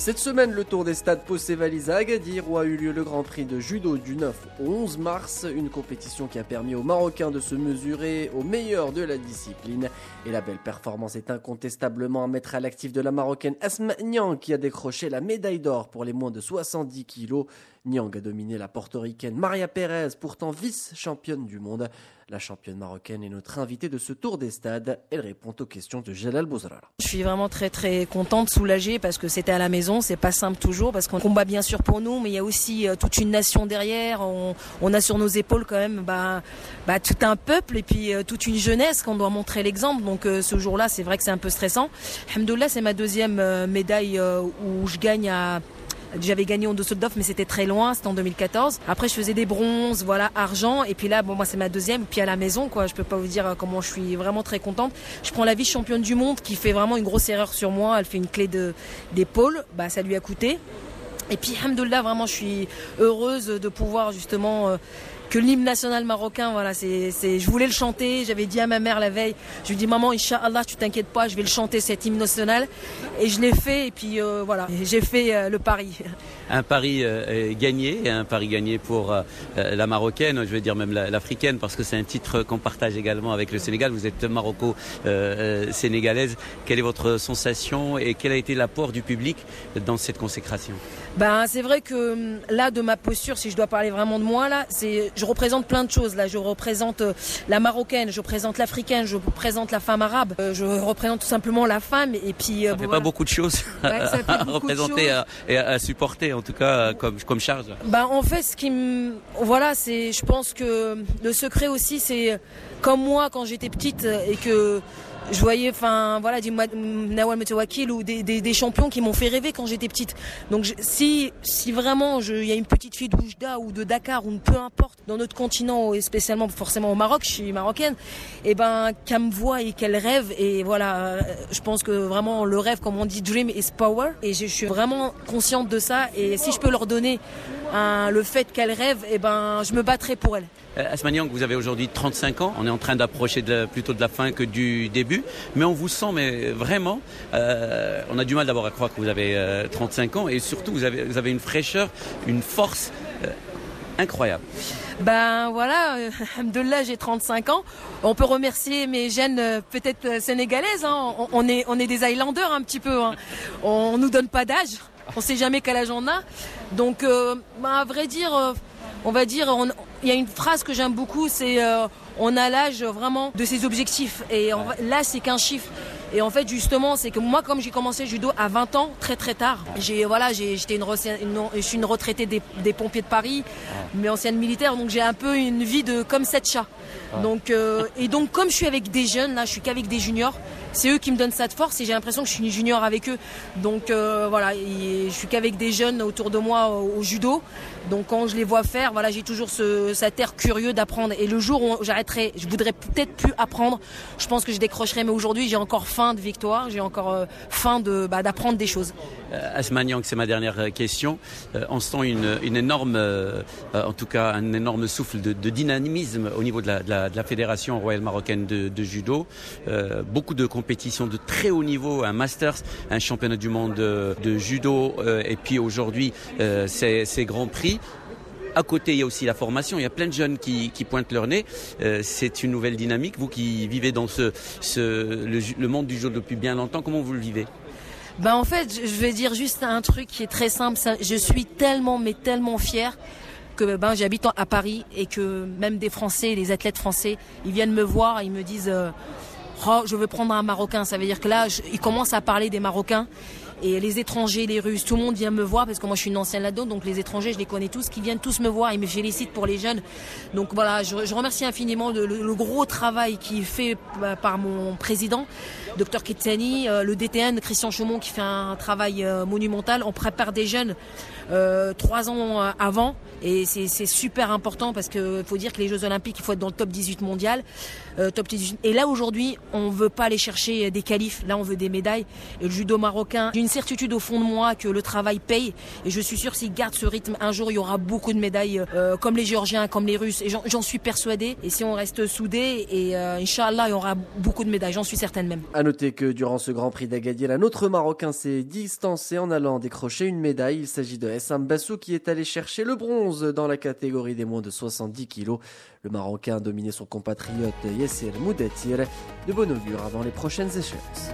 Cette semaine, le Tour des Stades pose ses valises à Agadir où a eu lieu le Grand Prix de judo du 9 au 11 mars, une compétition qui a permis aux Marocains de se mesurer au meilleur de la discipline. Et la belle performance est incontestablement à mettre à l'actif de la Marocaine Asma Nyang qui a décroché la médaille d'or pour les moins de 70 kilos. Nyang a dominé la portoricaine Maria Perez, pourtant vice-championne du monde. La championne marocaine est notre invitée de ce tour des stades. Elle répond aux questions de Jalal Bouzrala. Je suis vraiment très très contente, soulagée parce que c'était à la maison. C'est pas simple toujours parce qu'on combat bien sûr pour nous, mais il y a aussi euh, toute une nation derrière. On, a sur nos épaules quand même bah, bah, tout un peuple et puis euh, toute une jeunesse qu'on doit montrer l'exemple. Donc euh, ce jour-là, c'est vrai que c'est un peu stressant. Alhamdoulilah, c'est ma deuxième médaille où je gagne à j'avais gagné en Düsseldorf, mais c'était très loin, c'était en 2014. Après, je faisais des bronzes, voilà, argent. Et puis là, bon, moi, c'est ma deuxième. Puis à la maison, quoi, je peux pas vous dire euh, comment je suis vraiment très contente. Je prends la vice-championne du monde qui fait vraiment une grosse erreur sur moi. Elle fait une clé d'épaule. Bah, ça lui a coûté. Et puis, alhamdoulilah, vraiment, je suis heureuse de pouvoir justement euh, que l'hymne national marocain, voilà, c'est, c'est, je voulais le chanter. J'avais dit à ma mère la veille, je lui dis maman, Inch'Allah, tu t'inquiètes pas, je vais le chanter cet hymne national. Et je l'ai fait. Et puis euh, voilà, j'ai fait euh, le pari. Un pari euh, gagné, un pari gagné pour la marocaine, je veux dire même l'africaine, parce que c'est un titre qu'on partage également avec le Sénégal. Vous êtes maroco-sénégalaise. Quelle est votre sensation et quel a été l'apport du public dans cette consécration? Ben, c'est vrai que hum, là, de ma posture, si je dois parler vraiment de moi, là, c'est je représente plein de choses. Là, je représente euh, la marocaine, je représente l'africaine, je représente la femme arabe, euh, je représente tout simplement la femme. Et puis, euh, ça fait pas beaucoup de choses à représenter et à, supporter, en tout cas, comme, comme charge. Ben, en fait, ce qui me, voilà, c'est, je pense que le secret aussi, c'est comme moi quand j'étais petite et que je voyais, enfin, voilà, du Nawal Metewakil ou des, des, des, champions qui m'ont fait rêver quand j'étais petite. Donc, si, si vraiment il y a une petite fille de Oujda ou de Dakar ou peu importe dans notre continent et spécialement forcément au Maroc, je suis marocaine, et eh ben qu'elle me voit et qu'elle rêve et voilà, euh, je pense que vraiment le rêve, comme on dit, dream is power et je, suis vraiment consciente de ça et si je peux leur donner le fait qu'elle rêve, et eh ben je me battrai pour elle. Euh, Asmaniang, vous avez aujourd'hui 35 ans. On est en train d'approcher plutôt de la fin que du début. Mais on vous sent mais vraiment, euh, on a du mal d'abord à croire que vous avez 35 euh, ans. Et surtout, vous avez, vous avez une fraîcheur, une force incroyable. Ben voilà, de là j'ai 35 ans. On peut remercier mes gènes peut-être sénégalaises. Hein. On, est, on est des Highlanders un petit peu. Hein. On nous donne pas d'âge. On sait jamais quel âge on a. Donc, ben, à vrai dire, on va dire, il y a une phrase que j'aime beaucoup, c'est euh, on a l'âge vraiment de ses objectifs. Et là, c'est qu'un chiffre. Et en fait, justement, c'est que moi, comme j'ai commencé le judo à 20 ans, très très tard, j'ai voilà, j'étais une, je suis une retraitée des, pompiers de Paris, mais ancienne militaire, donc j'ai un peu une vie de comme cette Donc euh, et donc comme je suis avec des jeunes, là, je suis qu'avec des juniors c'est eux qui me donnent cette force et j'ai l'impression que je suis une junior avec eux. Donc euh, voilà, je suis qu'avec des jeunes autour de moi au, judo. Donc quand je les vois faire, voilà, j'ai toujours ce, cet air curieux d'apprendre. Et le jour où j'arrêterai, je voudrais peut-être plus apprendre, je pense que je décrocherai. Mais aujourd'hui, j'ai encore faim de victoire, j'ai encore euh, faim de bah, d'apprendre des choses. Euh, Asma c'est ma dernière euh, question. on sent une, une énorme, en tout cas, un énorme souffle de, dynamisme au niveau de la, fédération royale marocaine de, judo. beaucoup de compétitions de très haut niveau, un Masters, un championnat du monde de, judo, euh, et puis aujourd'hui euh, ces, grands prix. À côté, il y a aussi la formation. Il y a plein de jeunes qui, pointent leur nez. Euh, c'est une nouvelle dynamique. Vous qui vivez dans ce le, monde du judo depuis bien longtemps, comment vous le vivez? Ben en fait, je vais dire juste un truc qui est très simple. Je suis tellement, mais tellement fière que ben j'habite à Paris et que même des Français, les athlètes français, ils viennent me voir, ils me disent oh, je veux prendre un Marocain. Ça veut dire que là, il commence à parler des Marocains. Et les étrangers, les Russes, tout le monde vient me voir parce que moi je suis une ancienne là-dedans, donc les étrangers je les connais tous, qui viennent tous me voir, ils me félicitent pour les jeunes. Donc voilà, je, remercie infiniment le, gros travail qui est fait bah, par mon président, Dr Kitsani, euh, le DTN, Christian Chaumont qui fait un travail euh, monumental. On prépare des jeunes euh, trois ans avant et c'est super important parce qu'il faut dire que les Jeux Olympiques, il faut être dans le top 18 mondial. Euh, Et là aujourd'hui, on veut pas aller chercher des qualifs. Là, on veut des médailles. Et le judo marocain, certitude au fond de moi que le travail paye et je suis sûr s'il garde ce rythme, un jour il y aura beaucoup de médailles euh, comme les Géorgiens, comme les Russes et j'en suis persuadé. Et si on reste soudés et euh, Inch'Allah, il y aura beaucoup de médailles, j'en suis certaine même. À noter que durant ce Grand Prix d'Agadir, un autre Marocain s'est distancé en allant décrocher une médaille. Il s'agit de Essam Bassou qui est allé chercher le bronze dans la catégorie des moins de 70 kilos. Le Marocain a dominé son compatriote Yasser Moudatir. De bon augure avant les prochaines échéances.